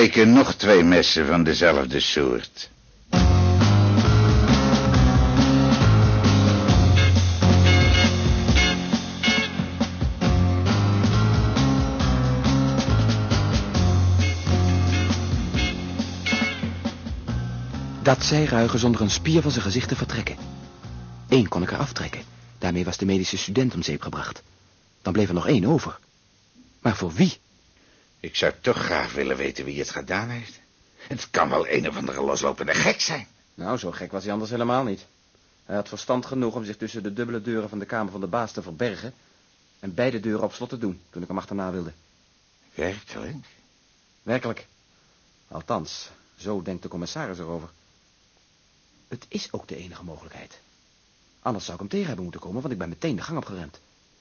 bleken nog twee messen van dezelfde soort. Dat zei Ruigen zonder een spier van zijn gezicht te vertrekken. Eén kon ik er aftrekken. Daarmee was de medische student om zeep gebracht. Dan bleef er nog één over. Maar voor wie? Ik zou toch graag willen weten wie het gedaan heeft. Het kan wel een of andere loslopende gek zijn. Nou, zo gek was hij anders helemaal niet. Hij had verstand genoeg om zich tussen de dubbele deuren van de kamer van de baas te verbergen... en beide deuren op slot te doen toen ik hem achterna wilde. Werkelijk? Werkelijk. Althans, zo denkt de commissaris erover. Het is ook de enige mogelijkheid. Anders zou ik hem tegen hebben moeten komen, want ik ben meteen de gang opgerend.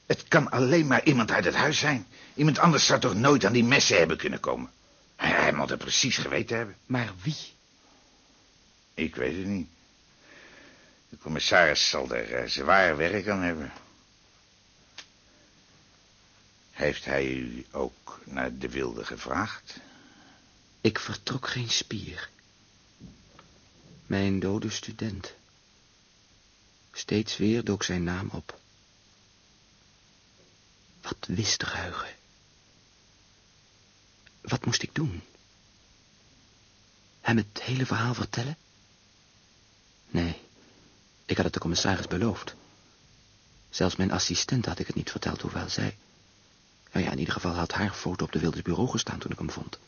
Het kan alleen maar iemand uit het huis zijn. Iemand anders zou toch nooit aan die messen hebben kunnen komen. Hij, hij moet het precies geweten hebben. Maar wie? Ik weet het niet. De commissaris zal er uh, zwaar werk aan hebben. Heeft hij u ook naar de wilde gevraagd? Ik vertrok geen spier. Mijn dode student. Steeds weer dook zijn naam op. Wat wist Ruigen? Wat moest ik doen? Hem het hele verhaal vertellen? Nee, ik had het de commissaris beloofd. Zelfs mijn assistent had ik het niet verteld, hoewel zij... Nou ja, in ieder geval had haar foto op de wilde bureau gestaan toen ik hem vond.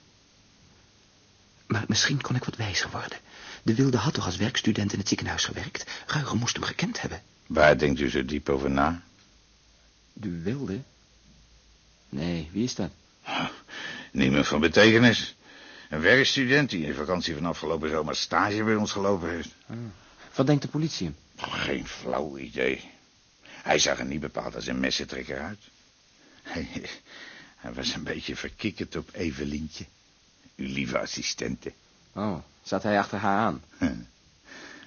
Maar misschien kon ik wat wijzer worden. De wilde had toch als werkstudent in het ziekenhuis gewerkt? Ruigen moest hem gekend hebben. Waar denkt u zo diep over na? De wilde? Nee, wie is dat? Niemand van betekenis. Een werkstudent die in vakantie van afgelopen zomer stage bij ons gelopen heeft. Ah. Wat denkt de politie hem? Geen flauw idee. Hij zag er niet bepaald als een messentrekker uit. Hij, hij was een beetje verkikkerd op Evelientje. Uw lieve assistente. Oh, zat hij achter haar aan?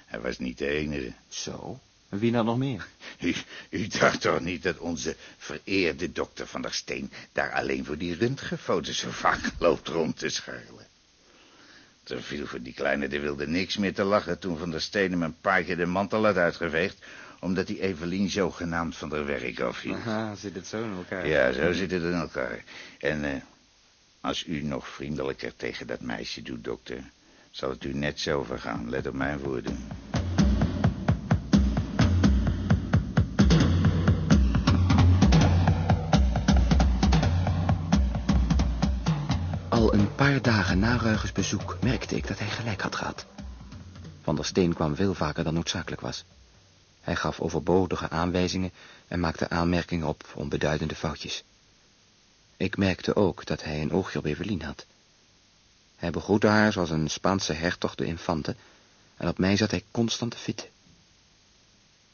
Hij was niet de enige. Zo? En wie nou nog meer? U, u dacht toch niet dat onze vereerde dokter van der Steen... daar alleen voor die röntgenfoto's zo vaak loopt rond te scharrelen? Er viel voor die kleine de wilde niks meer te lachen... toen Van der Steen hem een paar keer de mantel had uitgeveegd... omdat die Evelien zogenaamd van haar werk afhield. Aha, zit het zo in elkaar? Ja, zo zit het in elkaar. En uh, als u nog vriendelijker tegen dat meisje doet, dokter... zal het u net zo vergaan. Let op mijn woorden. Al een paar dagen na Ruigens bezoek merkte ik dat hij gelijk had gehad. Van der Steen kwam veel vaker dan noodzakelijk was. Hij gaf overbodige aanwijzingen en maakte aanmerkingen op onbeduidende foutjes. Ik merkte ook dat hij een oogje op Evelien had. Hij begroette haar zoals een Spaanse hertog de infante, en op mij zat hij constant te fitten.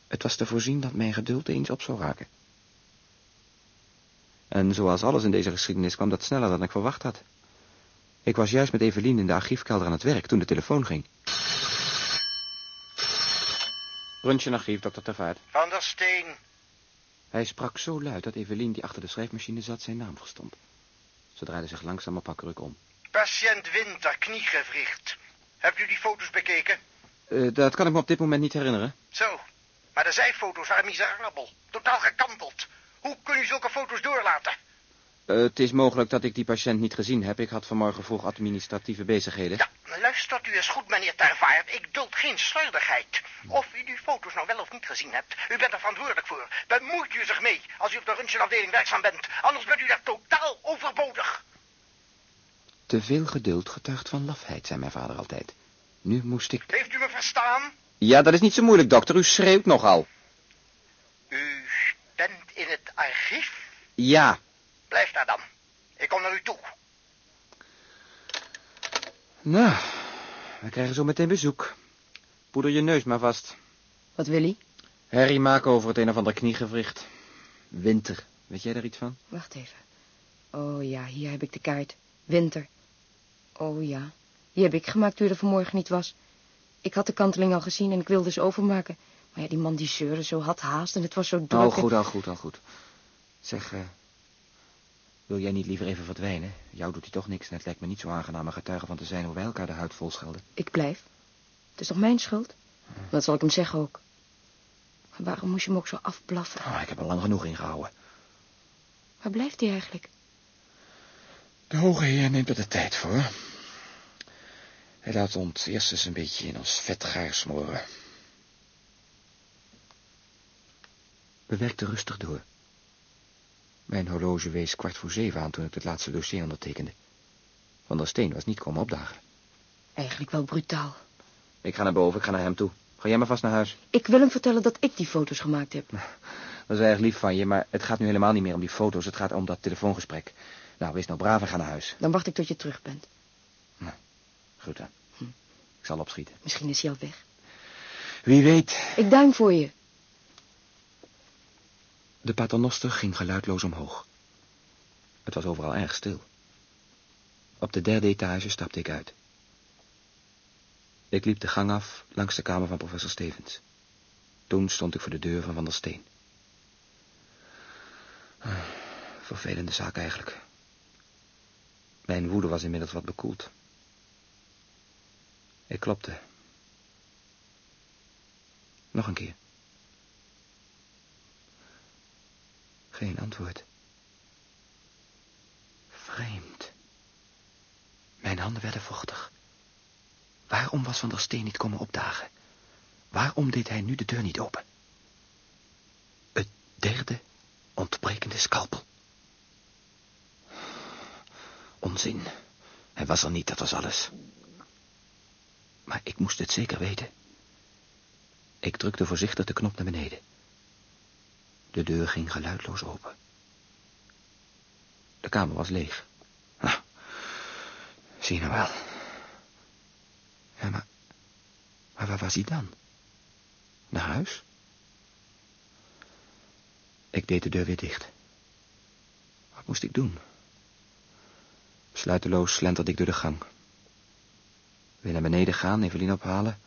Het was te voorzien dat mijn geduld eens op zou raken. En zoals alles in deze geschiedenis kwam dat sneller dan ik verwacht had. Ik was juist met Evelien in de archiefkelder aan het werk toen de telefoon ging. Röntgen archief, dokter Tervaart. Van der Steen. Hij sprak zo luid dat Evelien, die achter de schrijfmachine zat, zijn naam verstond. Ze draaide zich langzaam op haar kruk om. Patiënt Winter, kniegewricht. Hebt u die foto's bekeken? Uh, dat kan ik me op dit moment niet herinneren. Zo, maar de zijfoto's waren miserabel. Totaal gekanteld. Hoe kun u zulke foto's doorlaten? Uh, het is mogelijk dat ik die patiënt niet gezien heb. Ik had vanmorgen vroeg administratieve bezigheden. Ja, luistert u eens goed, meneer Tervaart. Ik duld geen slordigheid. Of u die foto's nou wel of niet gezien hebt, u bent er verantwoordelijk voor. Bemoeit u zich mee als u op de röntgenafdeling werkzaam bent. Anders bent u daar totaal overbodig. Te veel geduld getuigt van lafheid, zei mijn vader altijd. Nu moest ik... Heeft u me verstaan? Ja, dat is niet zo moeilijk, dokter. U schreeuwt nogal. U bent in het archief? Ja. Blijf daar dan. Ik kom naar u toe. Nou, we krijgen zo meteen bezoek. Poeder je neus maar vast. Wat wil hij? Harry maken over het een of ander kniegewricht. Winter. Weet jij daar iets van? Wacht even. Oh ja, hier heb ik de kaart. Winter. Oh ja, die heb ik gemaakt toen er vanmorgen niet was. Ik had de kanteling al gezien en ik wilde ze overmaken. Maar ja, die man die zeurde zo had haast en het was zo druk. Al goed, al goed, al goed. Zeg, uh, Wil jij niet liever even verdwijnen? Jou doet hij toch niks en het lijkt me niet zo aangenaam een getuige van te zijn hoe wij elkaar de huid vol schelden. Ik blijf. Het is toch mijn schuld? Dat zal ik hem zeggen ook. Maar waarom moest je hem ook zo afblaffen? Oh, ik heb er lang genoeg ingehouden. Waar blijft hij eigenlijk? De hoge heer neemt er de tijd voor. Hij laat ons eerst eens een beetje in ons vet gaar smoren. We werkten rustig door. Mijn horloge wees kwart voor zeven aan toen ik het laatste dossier ondertekende. Van der Steen was niet komen opdagen. Eigenlijk wel brutaal. Ik ga naar boven, ik ga naar hem toe. Ga jij maar vast naar huis. Ik wil hem vertellen dat ik die foto's gemaakt heb. Dat is erg lief van je, maar het gaat nu helemaal niet meer om die foto's. Het gaat om dat telefoongesprek. Nou, wees nou braaf en ga naar huis. Dan wacht ik tot je terug bent. Goed dan. Ik zal opschieten. Misschien is hij al weg. Wie weet. Ik duim voor je. De paternoster ging geluidloos omhoog. Het was overal erg stil. Op de derde etage stapte ik uit. Ik liep de gang af langs de kamer van professor Stevens. Toen stond ik voor de deur van Van der Steen. Ah, vervelende zaak eigenlijk. Mijn woede was inmiddels wat bekoeld. Ik klopte. Nog een keer. Geen antwoord. Vreemd. Mijn handen werden vochtig. Waarom was Van der Steen niet komen opdagen? Waarom deed hij nu de deur niet open? Het derde ontbrekende scalpel. Onzin. Hij was er niet, dat was alles. Maar ik moest het zeker weten. Ik drukte voorzichtig de knop naar beneden. De deur ging geluidloos open. De kamer was leeg. Nou, zie nou wel. Ja, maar, maar waar was hij dan? Naar huis? Ik deed de deur weer dicht. Wat moest ik doen? Sluiteloos slenterde ik door de gang. Weer naar beneden gaan, Evelien ophalen,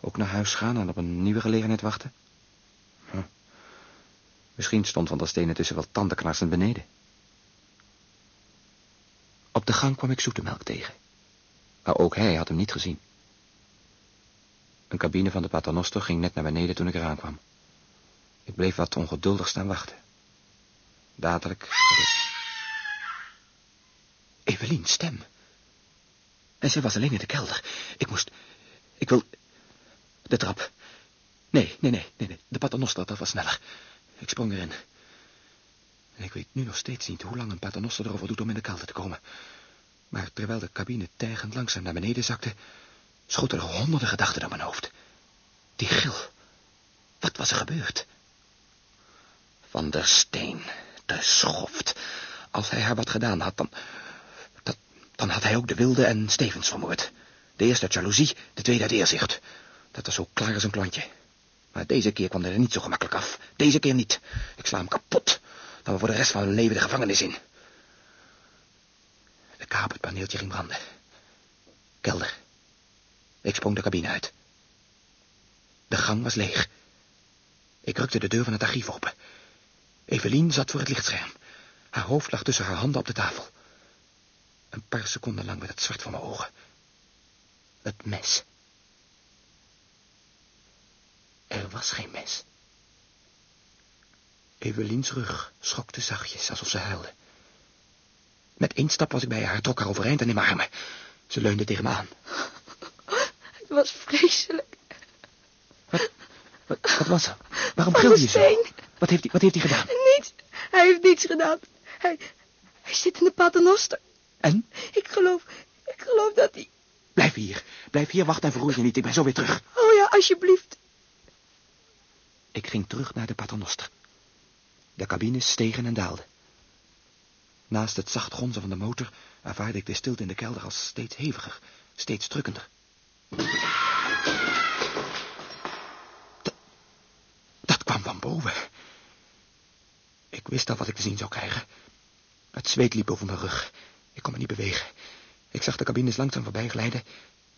ook naar huis gaan en op een nieuwe gelegenheid wachten? Hm. Misschien stond Van der Steen tussen wel tandenknarsend beneden. Op de gang kwam ik zoetemelk tegen. Maar ook hij had hem niet gezien. Een cabine van de paternoster ging net naar beneden toen ik eraan kwam. Ik bleef wat ongeduldig staan wachten. Dadelijk... Evelien, stem. En zij was alleen in de kelder. Ik moest... Ik wil... De trap. Nee, nee, nee, nee, nee. De paternoster, dat was sneller. Ik sprong erin. En ik weet nu nog steeds niet hoe lang een paternoster erover doet om in de kelder te komen. Maar terwijl de cabine tergend langzaam naar beneden zakte... schoten er honderden gedachten door mijn hoofd. Die gil. Wat was er gebeurd? Van der Steen, de schoft. Als hij haar wat gedaan had, dan... Dan had hij ook de wilde en Stevens vermoord. De eerste uit jaloezie, de tweede uit eerzicht. Dat was zo klaar als een klontje. Maar deze keer kwam hij er niet zo gemakkelijk af. Deze keer niet. Ik sla hem kapot. Dan we voor de rest van hun leven de gevangenis in. De kaperpaneeltje ging branden. Kelder. Ik sprong de cabine uit. De gang was leeg. Ik rukte de deur van het archief open. Evelien zat voor het lichtscherm. Haar hoofd lag tussen haar handen op de tafel. Een paar seconden lang werd het zwart voor mijn ogen. Het mes. Er was geen mes. Eveliens rug schokte zachtjes, alsof ze huilde. Met één stap was ik bij haar, trok haar overeind en in mijn armen. Ze leunde tegen me aan. Het was vreselijk. Wat, wat, wat was er? Waarom gilde je zo? Wat heeft, hij, wat heeft hij gedaan? Niets. Hij heeft niets gedaan. Hij, hij zit in de paternoster. En? Ik geloof, ik geloof dat hij... Blijf hier. Blijf hier, wacht en verroer je niet. Ik ben zo weer terug. Oh ja, alsjeblieft. Ik ging terug naar de paternoster. De cabines stegen en daalden. Naast het zacht gonzen van de motor ervaarde ik de stilte in de kelder als steeds heviger, steeds drukkender. Dat, kwam van boven. Ik wist al wat ik te zien zou krijgen. Het zweet liep over mijn rug. Ik kon me niet bewegen. Ik zag de cabines langzaam voorbij glijden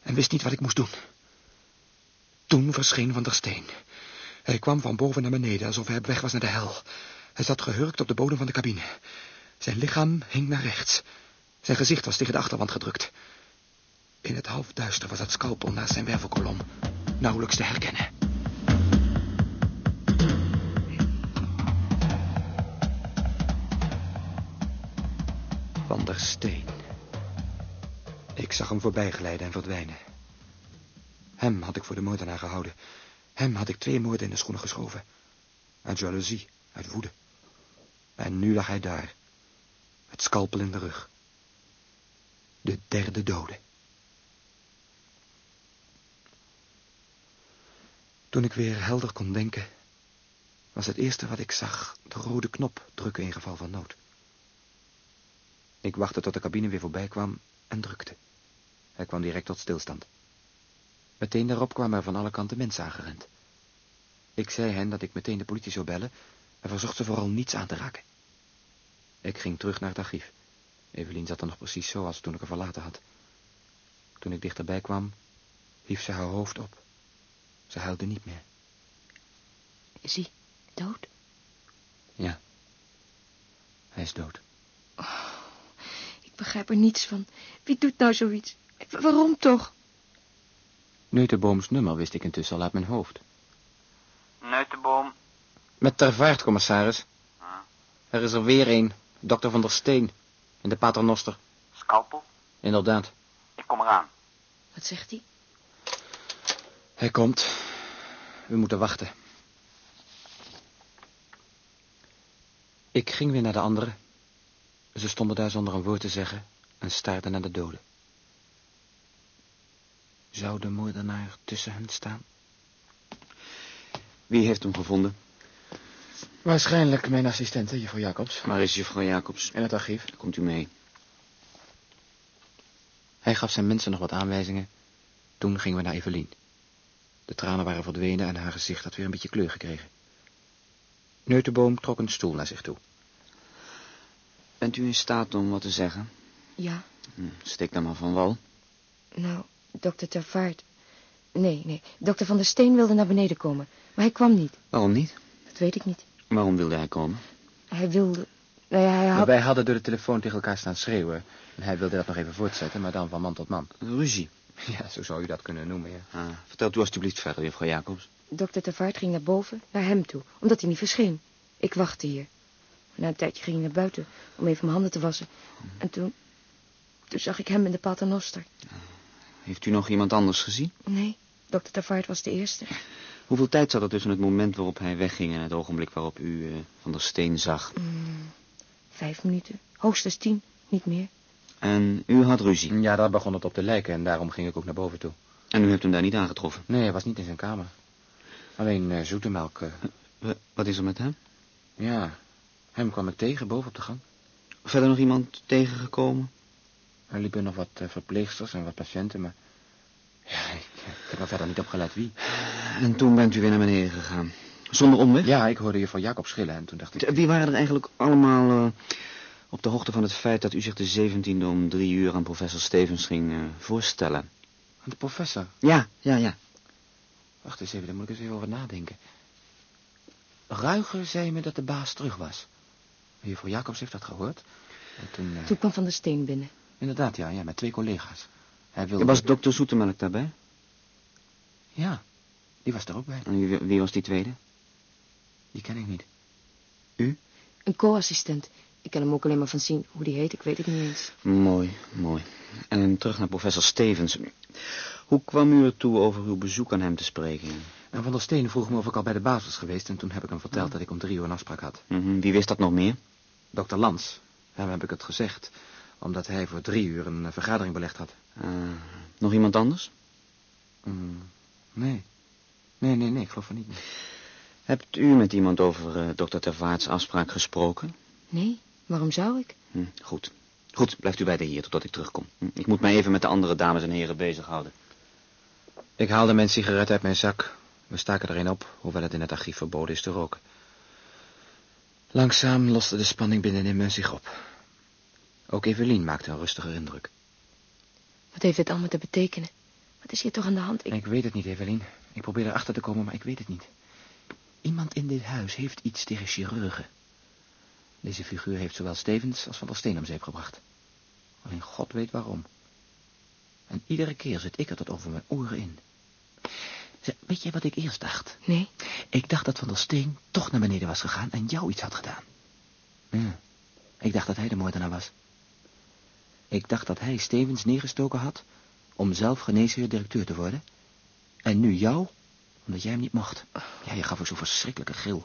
en wist niet wat ik moest doen. Toen verscheen Van der Steen. Hij kwam van boven naar beneden, alsof hij op weg was naar de hel. Hij zat gehurkt op de bodem van de cabine. Zijn lichaam hing naar rechts. Zijn gezicht was tegen de achterwand gedrukt. In het halfduister was het scalpel naast zijn wervelkolom. Nauwelijks te herkennen. Van der Steen. Ik zag hem voorbij glijden en verdwijnen. Hem had ik voor de moordenaar gehouden. Hem had ik twee moorden in de schoenen geschoven. Uit jaloezie, uit woede. En nu lag hij daar. Het scalpel in de rug. De derde dode. Toen ik weer helder kon denken, was het eerste wat ik zag de rode knop drukken in geval van nood. Ik wachtte tot de cabine weer voorbij kwam en drukte. Hij kwam direct tot stilstand. Meteen daarop kwamen er van alle kanten mensen aangerend. Ik zei hen dat ik meteen de politie zou bellen en verzocht ze vooral niets aan te raken. Ik ging terug naar het archief. Evelien zat er nog precies zo als toen ik haar verlaten had. Toen ik dichterbij kwam, hief ze haar hoofd op. Ze huilde niet meer. Is hij dood? Ja. Hij is dood. Ik begrijp er niets van. Wie doet nou zoiets? Waarom toch? Neutenbooms nummer wist ik intussen al uit mijn hoofd. Neutenboom. Met ter vaart, commissaris. Ah. Er is er weer een. Dokter van der Steen. In de paternoster. Scalpel. Inderdaad. Ik kom eraan. Wat zegt hij? Hij komt. We moeten wachten. Ik ging weer naar de anderen. Ze stonden daar zonder een woord te zeggen en staarden naar de doden. Zou de moordenaar tussen hen staan? Wie heeft hem gevonden? Waarschijnlijk mijn assistente, juffrouw Jacobs. Waar is juffrouw Jacobs? In het archief. Komt u mee. Hij gaf zijn mensen nog wat aanwijzingen. Toen gingen we naar Evelien. De tranen waren verdwenen en haar gezicht had weer een beetje kleur gekregen. Neutenboom trok een stoel naar zich toe. Bent u in staat om wat te zeggen? Ja, Hm, Steek dan maar van wal. nou, dokter Tervaart. Nee, nee, dokter Van der Steen wilde naar beneden komen. Maar hij kwam niet. Waarom niet? Dat weet ik niet. Waarom wilde hij komen? Hij wilde... Nou ja, hij Maar had... wij hadden door de telefoon tegen elkaar staan schreeuwen. En hij wilde dat nog even voortzetten, maar dan van man tot man. Ruzie. Ja, zo zou u dat kunnen noemen, ja. Ah, vertelt u alstublieft verder, juffrouw Jacobs. Dokter Tervaart ging naar boven, naar hem toe, omdat hij niet verscheen. Ik wachtte hier. Na een tijdje ging hij naar buiten om even mijn handen te wassen. En toen... Toen zag ik hem in de paternoster. Heeft u nog iemand anders gezien? Nee, dokter Tervaart was de eerste. Hoeveel tijd zat er tussen het moment waarop hij wegging en het ogenblik waarop u eh, Van der Steen zag? Mm, vijf minuten, hoogstens tien, niet meer. En u had ruzie. Ja, daar begon het op te lijken en daarom ging ik ook naar boven toe. En u hebt hem daar niet aangetroffen. Nee, hij was niet in zijn kamer. Alleen eh, zoete melk. eh, Wat is er met hem? ja, hem kwam ik tegen boven op de gang. Verder nog iemand tegengekomen? Er liepen nog wat eh, verpleegsters en wat patiënten, maar... Ja, ik, ik heb er verder niet op gelet wie. En toen bent u weer naar beneden gegaan. Zonder omweg? Ja, ik hoorde juffrouw Jacob schillen en toen dacht ik... Wie waren er eigenlijk allemaal eh, op de hoogte van het feit dat u zich de 17e om drie uur aan professor Stevens ging eh, voorstellen? De professor. Ja, ja, ja. Wacht eens even, daar moet ik eens even over nadenken. Ruiger zei me dat de baas terug was. Juffrouw Jacobs heeft dat gehoord. En toen... eh, Toen kwam Van der Steen binnen. Inderdaad, ja, ja, met twee collega's. Hij wilde... Was dokter Zoetemelk daarbij? Ja, die was er ook bij. En wie, wie was die tweede? Die ken ik niet. Een co-assistent. Ik kan hem ook alleen maar van zien. Hoe die heet, ik weet het niet eens. Mooi, mooi. En terug naar professor Stevens. Hoe kwam u ertoe over uw bezoek aan hem te spreken? En Van der Steen vroeg me of ik al bij de baas was geweest... en toen heb ik hem verteld dat ik om drie uur een afspraak had. Mhm, Wie wist dat nog meer? Dokter Lans, hem heb ik het gezegd... omdat hij voor drie uur een eh, vergadering belegd had. Eh, nog iemand anders? Mm, nee. Nee, nee, nee, ik geloof van niet. Hebt u met iemand over eh, dokter Tervaarts afspraak gesproken? Nee, waarom zou ik? Hm, goed. Goed, blijft u beiden hier totdat ik terugkom. Hm, Ik moet mij even met de andere dames en heren bezighouden. Ik haalde mijn sigaret uit mijn zak. We staken er een op, hoewel het in het archief verboden is te roken. Langzaam loste de spanning binnenin me zich op. Ook Evelien maakte een rustiger indruk. Wat heeft dit allemaal te betekenen? Wat is hier toch aan de hand? Ik... Ik weet het niet, Evelien. Ik probeer erachter te komen, maar ik weet het niet. Iemand in dit huis heeft iets tegen chirurgen. Deze figuur heeft zowel Stevens als Van der Steen om zeep gebracht. Alleen God weet waarom. En iedere keer zit ik er tot over mijn oren in. Zeg, weet je wat ik eerst dacht? Nee? Ik dacht dat Van der Steen toch naar beneden was gegaan en jou iets had gedaan. Ja, ik dacht dat hij de moordenaar was. Ik dacht dat hij Stevens neergestoken had om zelf geneesheer directeur te worden. En nu jou, omdat jij hem niet mocht. Ja, je gaf ook zo'n verschrikkelijke gil.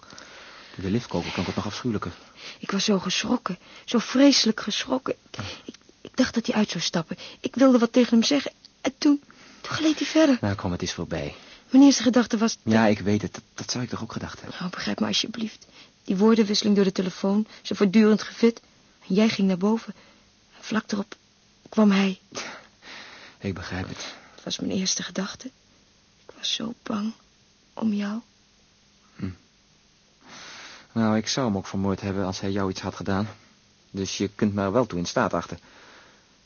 Door de liftkoker klonk het nog afschuwelijker. Ik was zo geschrokken. Zo vreselijk geschrokken. Ik, ik dacht dat hij uit zou stappen. Ik wilde wat tegen hem zeggen. En toen, toen gleed hij verder. Nou, kom, het is voorbij. Mijn eerste gedachte was... Ja, ik weet het. Dat, dat zou ik toch ook gedacht hebben. Oh, begrijp me alsjeblieft. Die woordenwisseling door de telefoon, zo voortdurend gefit. En jij ging naar boven. Vlak erop kwam hij. Ik begrijp het. Het was mijn eerste gedachte. Ik was zo bang om jou. Nou, ik zou hem ook vermoord hebben als hij jou iets had gedaan. Dus je kunt me er wel toe in staat achten.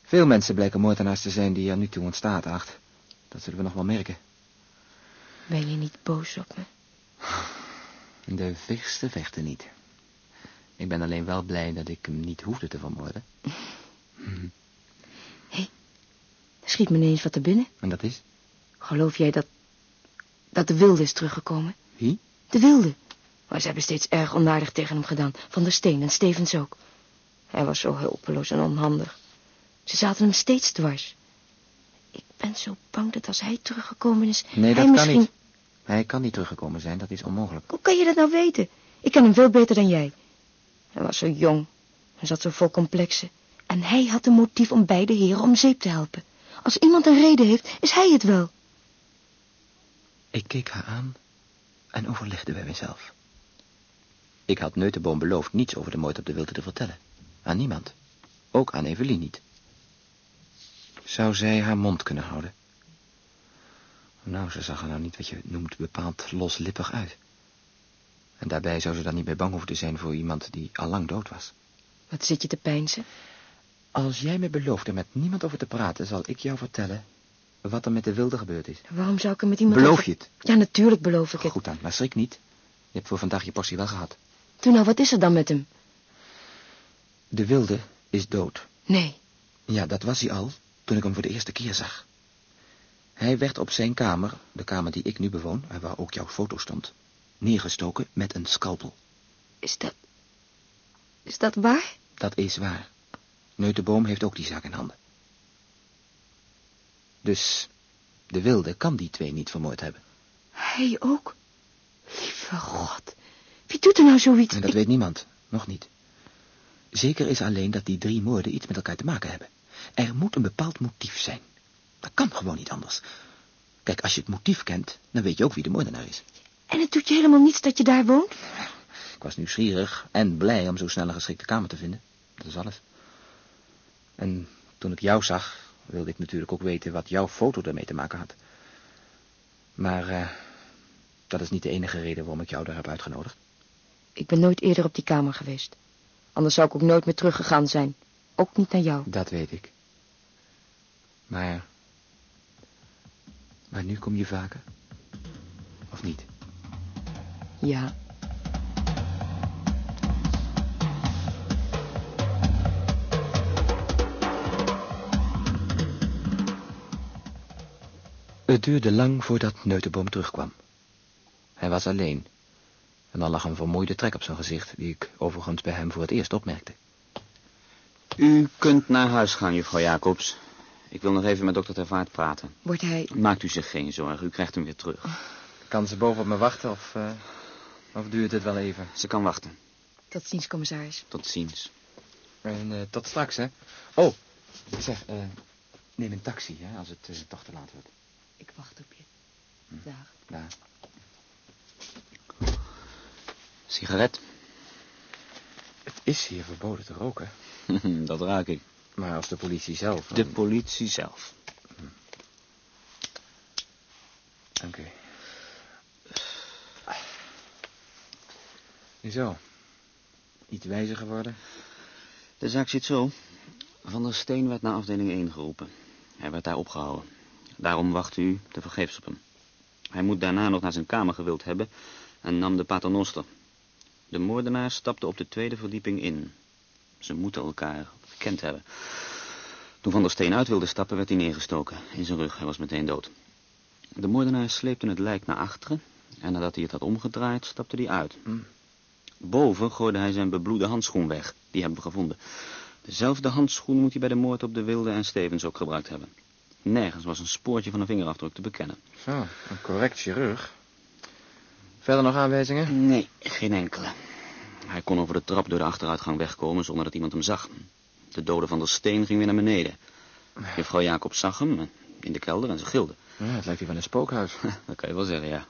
Veel mensen blijken moordenaars te zijn die er nu toe in staat acht. Dat zullen we nog wel merken. Ben je niet boos op me? De verste vechten niet. Ik ben alleen wel blij dat ik hem niet hoefde te vermoorden. Er schiet me ineens wat te binnen. En dat is? Geloof jij dat... dat de wilde is teruggekomen? Wie? De wilde. Maar ze hebben steeds erg onaardig tegen hem gedaan. Van der Steen en Stevens ook. Hij was zo hulpeloos en onhandig. Ze zaten hem steeds dwars. Ik ben zo bang dat als hij teruggekomen is... Nee, hij dat misschien... kan niet. Hij kan niet teruggekomen zijn, dat is onmogelijk. Hoe kan je dat nou weten? Ik ken hem veel beter dan jij. Hij was zo jong en zat zo vol complexen. En hij had een motief om beide heren om zeep te helpen. Als iemand een reden heeft, is hij het wel. Ik keek haar aan en overlegde bij mezelf. Ik had Neutenboom beloofd niets over de moord op de wilde te vertellen. Aan niemand. Ook aan Evelien niet. Zou zij haar mond kunnen houden? Nou, ze zag er nou niet wat je noemt bepaald loslippig uit. En daarbij zou ze dan niet meer bang hoeven te zijn voor iemand die al lang dood was. Wat zit je te peinzen? Als jij me belooft er met niemand over te praten, zal ik jou vertellen wat er met de wilde gebeurd is. Waarom zou ik er met iemand Beloof over- je het? Ja, natuurlijk beloof ik het. Goed dan, maar schrik niet. Je hebt voor vandaag je portie wel gehad. Toen nou, wat is er dan met hem? De wilde is dood. Nee, Ja, dat was hij al toen ik hem voor de eerste keer zag. Hij werd op zijn kamer, de kamer die ik nu bewoon, en waar ook jouw foto stond, neergestoken met een scalpel. is dat... Is dat waar? Dat is waar. Neutenboom heeft ook die zaak in handen. Dus de wilde kan die twee niet vermoord hebben. Hij ook? Lieve God. Wie doet er nou zoiets? En dat Ik- weet niemand, nog niet. Zeker is alleen dat die drie moorden iets met elkaar te maken hebben. Er moet een bepaald motief zijn. Dat kan gewoon niet anders. Kijk, als je het motief kent, dan weet je ook wie de moordenaar is. En het doet je helemaal niets dat je daar woont? Ik was nieuwsgierig en blij om zo snel een geschikte kamer te vinden. Dat is alles. En toen ik jou zag, wilde ik natuurlijk ook weten wat jouw foto ermee te maken had. Maar eh, dat is niet de enige reden waarom ik jou daar heb uitgenodigd. Ik ben nooit eerder op die kamer geweest. Anders zou ik ook nooit meer teruggegaan zijn. Ook niet naar jou. Dat weet ik. Maar... Maar nu kom je vaker? Of niet? Ja. Het duurde lang voordat Neutenboom terugkwam. Hij was alleen. En er lag een vermoeide trek op zijn gezicht, die ik overigens bij hem voor het eerst opmerkte. U kunt naar huis gaan, juffrouw Jacobs. Ik wil nog even met dokter Tervaart praten. Wordt hij... Maakt u zich geen zorgen, u krijgt hem weer terug. Kan ze boven op me wachten of, eh, of duurt het wel even? Ze kan wachten. Tot ziens, commissaris. Tot ziens. En eh, tot straks, hè? Oh, zeg, eh, neem een taxi, hè, als het toch te laat wordt. Ik wacht op je. Dag. Daar. Sigaret? Het is hier verboden te roken. Dat raak ik. Maar als de politie zelf... De politie zelf. Dank u. Zo. Niet wijzer geworden? De zaak zit zo. Van der Steen werd naar afdeling 1 geroepen. Hij werd daar opgehouden. Daarom wachtte u te vergeefs op hem. Hij moet daarna nog naar zijn kamer gewild hebben en nam de paternoster. De moordenaar stapte op de tweede verdieping in. Ze moeten elkaar gekend hebben. Toen Van der Steen uit wilde stappen, werd hij neergestoken. In zijn rug, hij was meteen dood. De moordenaar sleepte het lijk naar achteren... en nadat hij het had omgedraaid, stapte hij uit. Boven gooide hij zijn bebloede handschoen weg. Die hebben we gevonden. Dezelfde handschoen moet hij bij de moord op de Wilde en Stevens ook gebruikt hebben. Nergens was een spoortje van een vingerafdruk te bekennen. Zo, een correct chirurg. Verder nog aanwijzingen? Nee, geen enkele. Hij kon over de trap door de achteruitgang wegkomen zonder dat iemand hem zag. De dode van der Steen ging weer naar beneden. Juffrouw Jacob zag hem in de kelder en ze gilde. Ja, het lijkt hier van een spookhuis. Dat kan je wel zeggen, ja.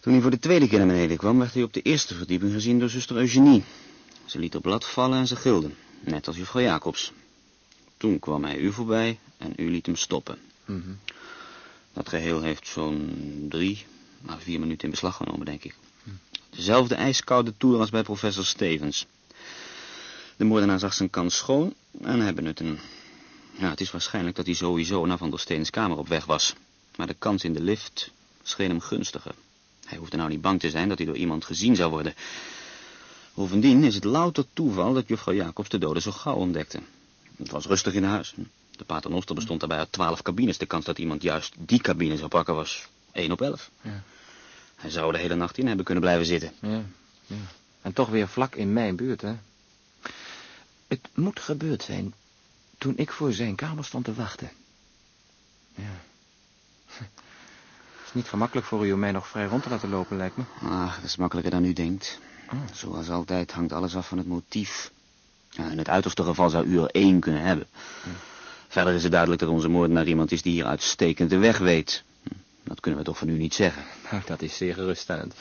Toen hij voor de tweede keer naar beneden kwam, werd hij op de eerste verdieping gezien door zuster Eugenie. Ze liet op blad vallen en ze gilde, net als juffrouw Jacobs. Toen kwam hij u voorbij en u liet hem stoppen. Mhm. Dat geheel heeft zo'n drie, maar vier minuten in beslag genomen, denk ik. Dezelfde ijskoude toer als bij professor Stevens. De moordenaar zag zijn kans schoon en hij benutte hem. Ja, het is waarschijnlijk dat hij sowieso naar Van der Steens kamer op weg was. Maar de kans in de lift scheen hem gunstiger. Hij hoefde nou niet bang te zijn dat hij door iemand gezien zou worden. Bovendien is het louter toeval dat juffrouw Jacobs de dode zo gauw ontdekte. Het was rustig in huis. De paternoster bestond daarbij uit twaalf cabines. De kans dat iemand juist die cabine zou pakken was 1 op 11. Ja. Hij zou de hele nacht in hebben kunnen blijven zitten. Ja, ja. En toch weer vlak in mijn buurt, hè? Het moet gebeurd zijn toen ik voor zijn kamer stond te wachten. Ja. Het is niet gemakkelijk voor u om mij nog vrij rond te laten lopen, lijkt me. Ah, dat is makkelijker dan u denkt. Oh. Zoals altijd hangt alles af van het motief. In het uiterste geval zou u er één kunnen hebben. Verder is het duidelijk dat onze moordenaar iemand is die hier uitstekend de weg weet. Dat kunnen we toch van u niet zeggen. Nou, dat is zeer geruststellend.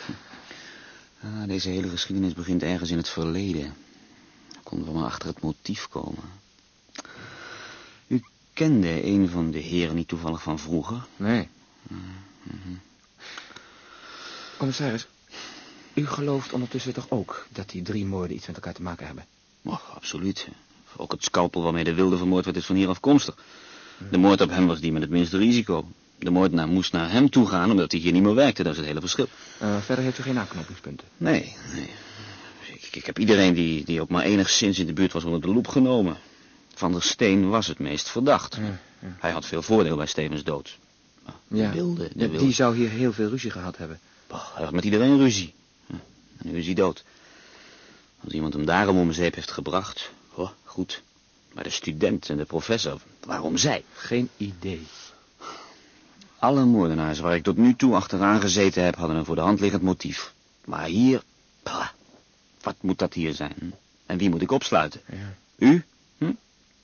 Ah, deze hele geschiedenis begint ergens in het verleden. Konden we maar achter het motief komen. U kende een van de heren niet toevallig van vroeger? Nee. Commissaris, u gelooft ondertussen toch ook dat die drie moorden iets met elkaar te maken hebben? Och, absoluut. Ook het scalpel waarmee de wilde vermoord werd is van hier afkomstig. De moord op hem was die met het minste risico. De moordenaar moest naar hem toe gaan omdat hij hier niet meer werkte. Dat is het hele verschil. Eh, verder heeft u geen aanknopingspunten. Nee, nee. Ik, ik heb iedereen die, die ook maar enigszins in de buurt was onder de loep genomen. Van der Steen was het meest verdacht. Ja, ja. Hij had veel voordeel bij Stevens dood. Maar De Ja. wilde, de wilde. Die zou hier heel veel ruzie gehad hebben. Bah, hij had met iedereen ruzie. Hm, En nu is hij dood. Als iemand hem daarom om zeep heeft gebracht, oh, goed. Maar de student en de professor, waarom zij? Geen idee. Alle moordenaars waar ik tot nu toe achteraan gezeten heb, hadden een voor de hand liggend motief. Maar hier, bah, wat moet dat hier zijn? En wie moet ik opsluiten? Ja. U? Hm?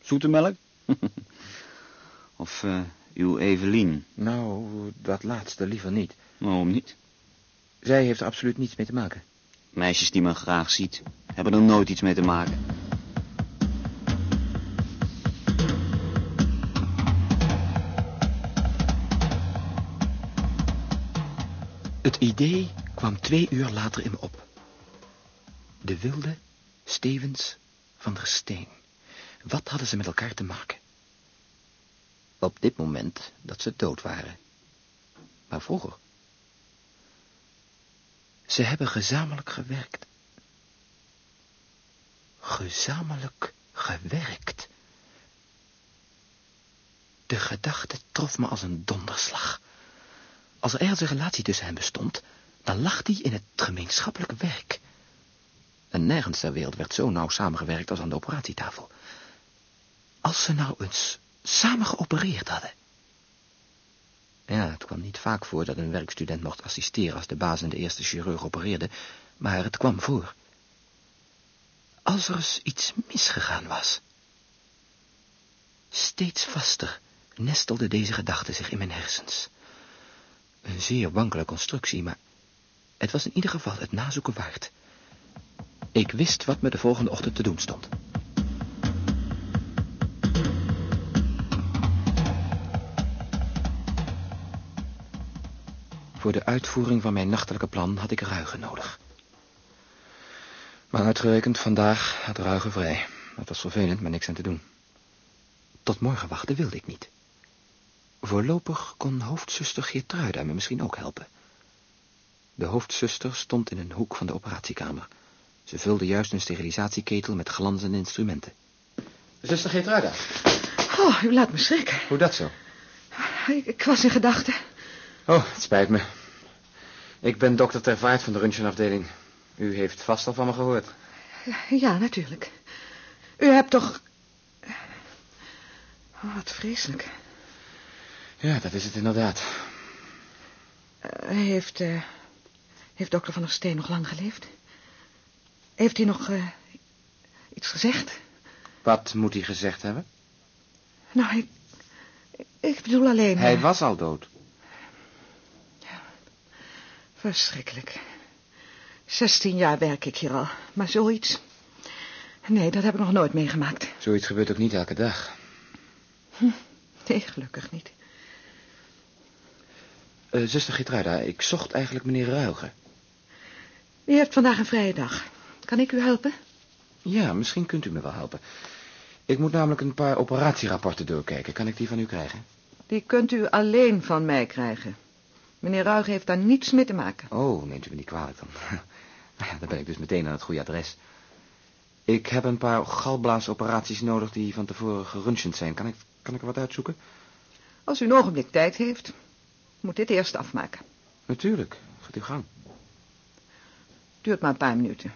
Zoete melk? of eh, uw Evelien? Nou, dat laatste liever niet. Waarom niet? Zij heeft er absoluut niets mee te maken. Meisjes die men graag ziet, hebben er nooit iets mee te maken. Het idee kwam twee uur later in me op. De wilde, Stevens, van der Steen. Wat hadden ze met elkaar te maken? Op dit moment dat ze dood waren. Maar vroeger. Ze hebben gezamenlijk gewerkt. Gezamenlijk gewerkt. De gedachte trof me als een donderslag. Als er ergens een relatie tussen hen bestond, dan lag die in het gemeenschappelijk werk. En nergens ter wereld werd zo nauw samengewerkt als aan de operatietafel. Als ze nou eens samen geopereerd hadden. Ja, het kwam niet vaak voor dat een werkstudent mocht assisteren als de baas en de eerste chirurg opereerde, maar het kwam voor. Als er eens iets misgegaan was. Steeds vaster nestelde deze gedachte zich in mijn hersens. Een zeer wankele constructie, maar het was in ieder geval het nazoeken waard. Ik wist wat me de volgende ochtend te doen stond. Voor de uitvoering van mijn nachtelijke plan had ik ruigen nodig. Maar uitgerekend vandaag had ruigen vrij. Dat was vervelend, maar niks aan te doen. Tot morgen wachten wilde ik niet. Voorlopig kon hoofdzuster Geertruida me misschien ook helpen. De hoofdzuster stond in een hoek van de operatiekamer. Ze vulde juist een sterilisatieketel met glanzende instrumenten. Zuster Geertruida. Oh, u laat me schrikken. Hoe dat zo? Ik, ik was in gedachten. Oh, het spijt me. Ik ben dokter Tervaart van de röntgenafdeling. U heeft vast al van me gehoord. Ja, natuurlijk. U hebt toch... Oh, wat vreselijk. Ja, dat is het inderdaad. Uh, heeft, uh, heeft dokter Van der Steen nog lang geleefd? Heeft hij nog uh, iets gezegd? Wat moet hij gezegd hebben? Nou, ik, ik bedoel alleen... Hij was al dood. Verschrikkelijk. Zestien jaar werk ik hier al, maar zoiets... Nee, dat heb ik nog nooit meegemaakt. Zoiets gebeurt ook niet elke dag. Hm, nee, gelukkig niet. Uh, zuster Gitruida, ik zocht eigenlijk meneer Ruigen. U heeft vandaag een vrije dag. Kan ik u helpen? Ja, misschien kunt u me wel helpen. Ik moet namelijk een paar operatierapporten doorkijken. Kan ik die van u krijgen? Die kunt u alleen van mij krijgen. Meneer Ruigen heeft daar niets mee te maken. Oh, neemt u me niet kwalijk dan. Nou dan ben ik dus meteen aan het goede adres. Ik heb een paar galblaasoperaties nodig die van tevoren geröntgend zijn. Kan ik, kan ik er wat uitzoeken? Als u een ogenblik tijd heeft, moet dit eerst afmaken. Natuurlijk, gaat uw gang. Duurt maar een paar minuten.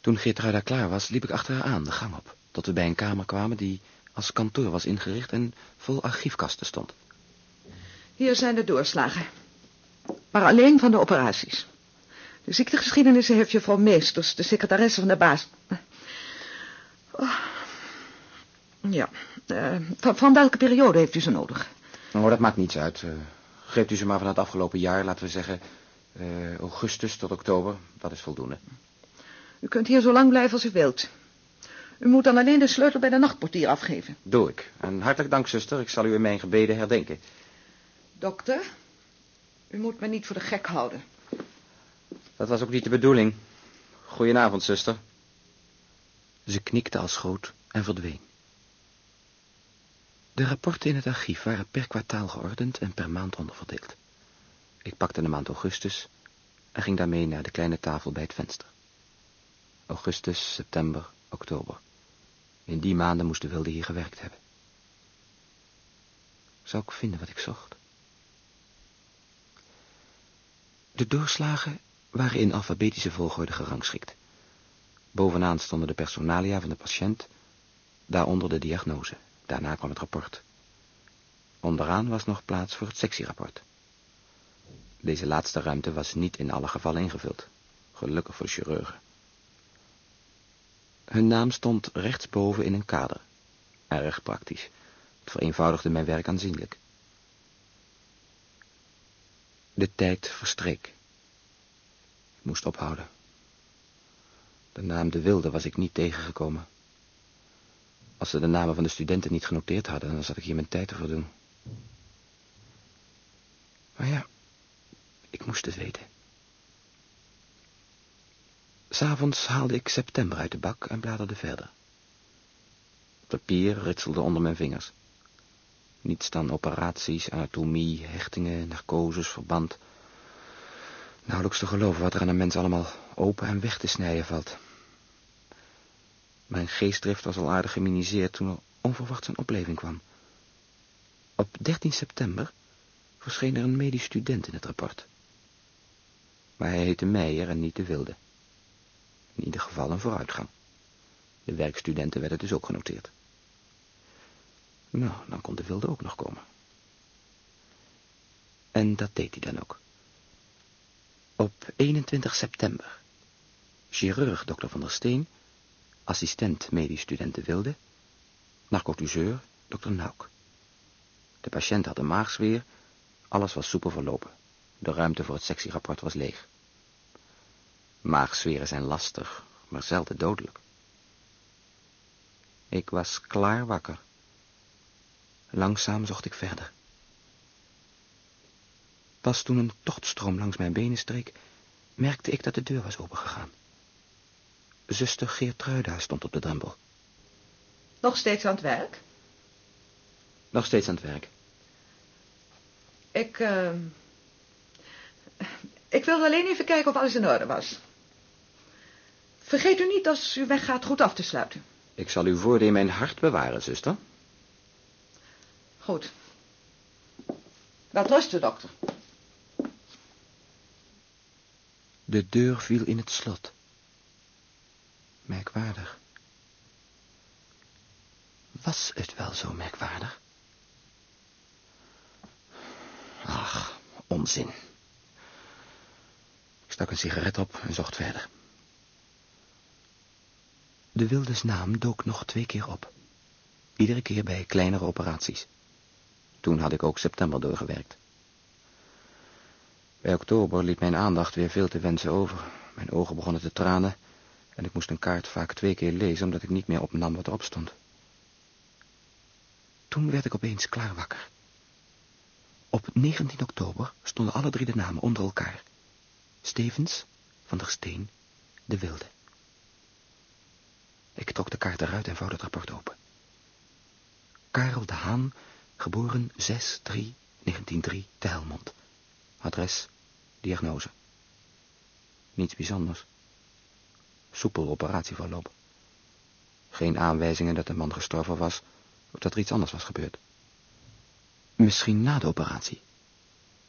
Toen Geertruida klaar was, liep ik achter haar aan de gang op. Tot we bij een kamer kwamen die als kantoor was ingericht en vol archiefkasten stond. Hier zijn de doorslagen. Maar alleen van de operaties. De ziektegeschiedenis heeft juffrouw Meesters, de secretaresse van de baas. Oh. Ja, uh, van, van, welke periode heeft u ze nodig? Oh, dat maakt niets uit. Uh, geeft u ze maar van het afgelopen jaar, laten we zeggen uh, augustus tot oktober. Dat is voldoende. U kunt hier zo lang blijven als u wilt. U moet dan alleen de sleutel bij de nachtportier afgeven. Doe ik. En hartelijk dank, zuster. Ik zal u in mijn gebeden herdenken. Dokter, u moet me niet voor de gek houden. Dat was ook niet de bedoeling. Goedenavond, zuster. Ze knikte als groot en verdween. De rapporten in het archief waren per kwartaal geordend en per maand onderverdeeld. Ik pakte de maand augustus en ging daarmee naar de kleine tafel bij het venster. Augustus, september, oktober. In die maanden moest de wilde hier gewerkt hebben. Zou ik vinden wat ik zocht? De doorslagen waren in alfabetische volgorde gerangschikt. Bovenaan stonden de personalia van de patiënt, daaronder de diagnose. Daarna kwam het rapport. Onderaan was nog plaats voor het sectierapport. Deze laatste ruimte was niet in alle gevallen ingevuld. Gelukkig voor de chirurgen. Hun naam stond rechtsboven in een kader. Erg praktisch. Het vereenvoudigde mijn werk aanzienlijk. De tijd verstreek. Ik moest ophouden. De naam De Wilde was ik niet tegengekomen. Als ze de namen van de studenten niet genoteerd hadden, dan zat ik hier mijn tijd te verdoen. Maar ja, ik moest het weten. S'avonds haalde ik september uit de bak en bladerde verder. Papier ritselde onder mijn vingers. Niets dan operaties, anatomie, hechtingen, narcoses, verband. Nauwelijks te geloven wat er aan een mens allemaal open en weg te snijden valt. Mijn geestdrift was al aardig geminiseerd toen er onverwachts een opleving kwam. Op 13 september verscheen er een medisch student in het rapport. Maar hij heette Meijer en niet de Wilde. In ieder geval een vooruitgang. De werkstudenten werden dus ook genoteerd. Nou, dan kon de Wilde ook nog komen. En dat deed hij dan ook. Op 21 september. Chirurg dokter Van der Steen, assistent medisch student de Wilde, narcotiseur dokter Nauk. De patiënt had een maagzweer, alles was soepel verlopen. De ruimte voor het sectierapport was leeg. Maagzweren zijn lastig, maar zelden dodelijk. Ik was klaar wakker. Langzaam zocht ik verder. Pas toen een tochtstroom langs mijn benen streek, merkte ik dat de deur was opengegaan. Zuster Geertruida stond op de drempel. Nog steeds aan het werk? Nog steeds aan het werk. Ik, uh, Ik wilde alleen even kijken of alles in orde was. Vergeet u niet als u weggaat goed af te sluiten. Ik zal uw woorden in mijn hart bewaren, zuster. Goed. Wat rusten, dokter. De deur viel in het slot. Merkwaardig. Was het wel zo merkwaardig? Ach, onzin. Ik stak een sigaret op en zocht verder. De wildes naam dook nog twee keer op. Iedere keer bij kleinere operaties. Toen had ik ook september doorgewerkt. Bij oktober liet mijn aandacht weer veel te wensen over. Mijn ogen begonnen te tranen en ik moest een kaart vaak twee keer lezen omdat ik niet meer opnam wat erop stond. Toen werd ik opeens klaar wakker. Op 19 oktober stonden alle drie de namen onder elkaar. Stevens, Van der Steen, De Wilde. Ik trok de kaart eruit en vouwde het rapport open. Karel de Haan, geboren 6-3-1903 te Helmond. Adres, diagnose. Niets bijzonders. Soepel operatieverloop. Geen aanwijzingen dat de man gestorven was of dat er iets anders was gebeurd. Misschien na de operatie.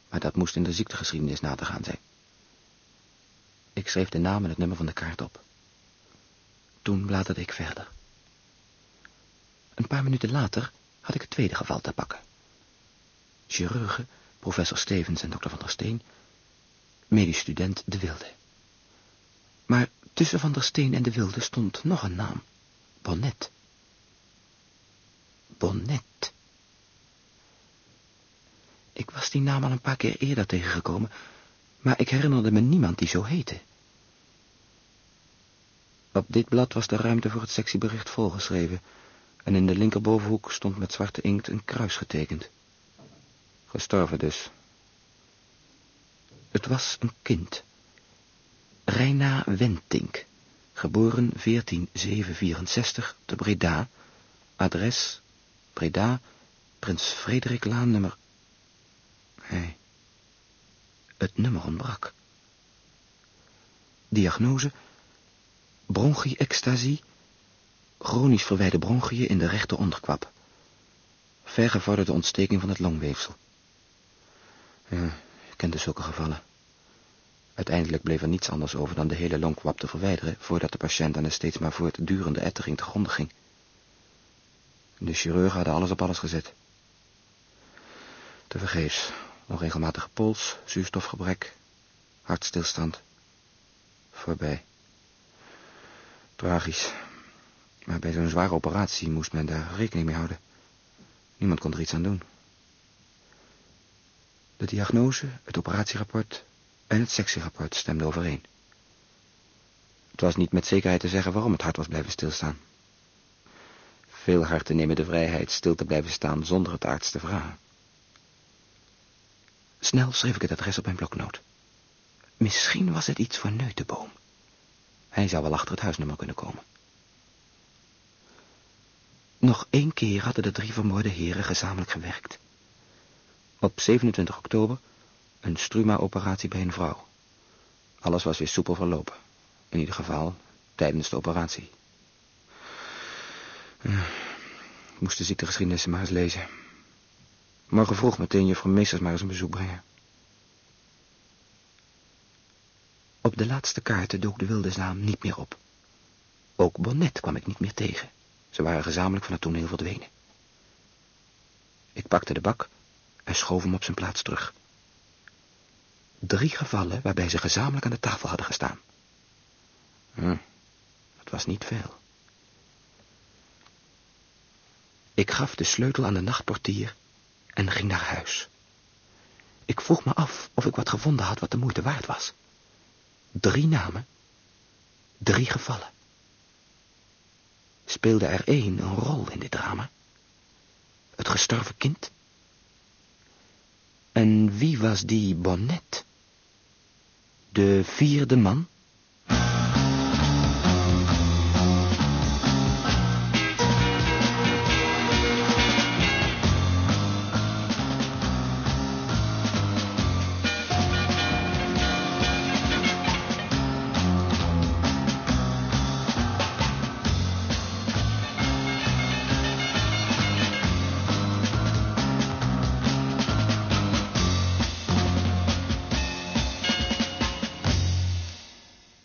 Maar dat moest in de ziektegeschiedenis na te gaan zijn. Ik schreef de naam en het nummer van de kaart op. Toen bladerde ik verder. Een paar minuten later had ik het tweede geval te pakken. Chirurgen, professor Stevens en dokter Van der Steen, medisch student De Wilde. Maar tussen Van der Steen en De Wilde stond nog een naam. Bonnet. Bonnet. Ik was die naam al een paar keer eerder tegengekomen, maar ik herinnerde me niemand die zo heette. Op dit blad was de ruimte voor het sectiebericht volgeschreven en in de linkerbovenhoek stond met zwarte inkt een kruis getekend. Gestorven dus. Het was een kind. Reina Wentink, geboren 14764 te Breda, adres Breda, Prins Frederiklaan nummer... Nee, het nummer ontbrak. Diagnose, bronchie-extasie, chronisch verwijde bronchiën in de rechter onderkwap. Vergevorderde ontsteking van het longweefsel. Ja, ik kende zulke gevallen. Uiteindelijk bleef er niets anders over dan de hele longkwap te verwijderen... voordat de patiënt aan een steeds maar voortdurende ettering te gronden ging. De chirurgen hadden alles op alles gezet. Tevergeefs. Onregelmatige pols, zuurstofgebrek, hartstilstand. Voorbij. Tragisch. Maar bij zo'n zware operatie moest men daar rekening mee houden. Niemand kon er iets aan doen. De diagnose, het operatierapport en het sectierapport stemden overeen. Het was niet met zekerheid te zeggen waarom het hart was blijven stilstaan. Veel harten nemen de vrijheid stil te blijven staan zonder het arts te vragen. Snel schreef ik het adres op mijn bloknoot. Misschien was het iets voor Neutenboom. Hij zou wel achter het huisnummer kunnen komen. Nog één keer hadden de drie vermoorde heren gezamenlijk gewerkt. Op 27 oktober een struma-operatie bij een vrouw. Alles was weer soepel verlopen. In ieder geval tijdens de operatie. Ik moest de ziektegeschiedenis maar eens lezen. Morgen vroeg meteen juffrouw Meesters maar eens een bezoek brengen. Op de laatste kaarten dook de wilde niet meer op. Ook Bonnet kwam ik niet meer tegen. Ze waren gezamenlijk van het toneel verdwenen. Ik pakte de bak en schoof hem op zijn plaats terug. Drie gevallen waarbij ze gezamenlijk aan de tafel hadden gestaan. Hm, dat was niet veel. Ik gaf de sleutel aan de nachtportier en ging naar huis. Ik vroeg me af of ik wat gevonden had wat de moeite waard was. Drie namen, drie gevallen. Speelde er één een rol in dit drama? Het gestorven kind? En wie was die Bonnet? De vierde man?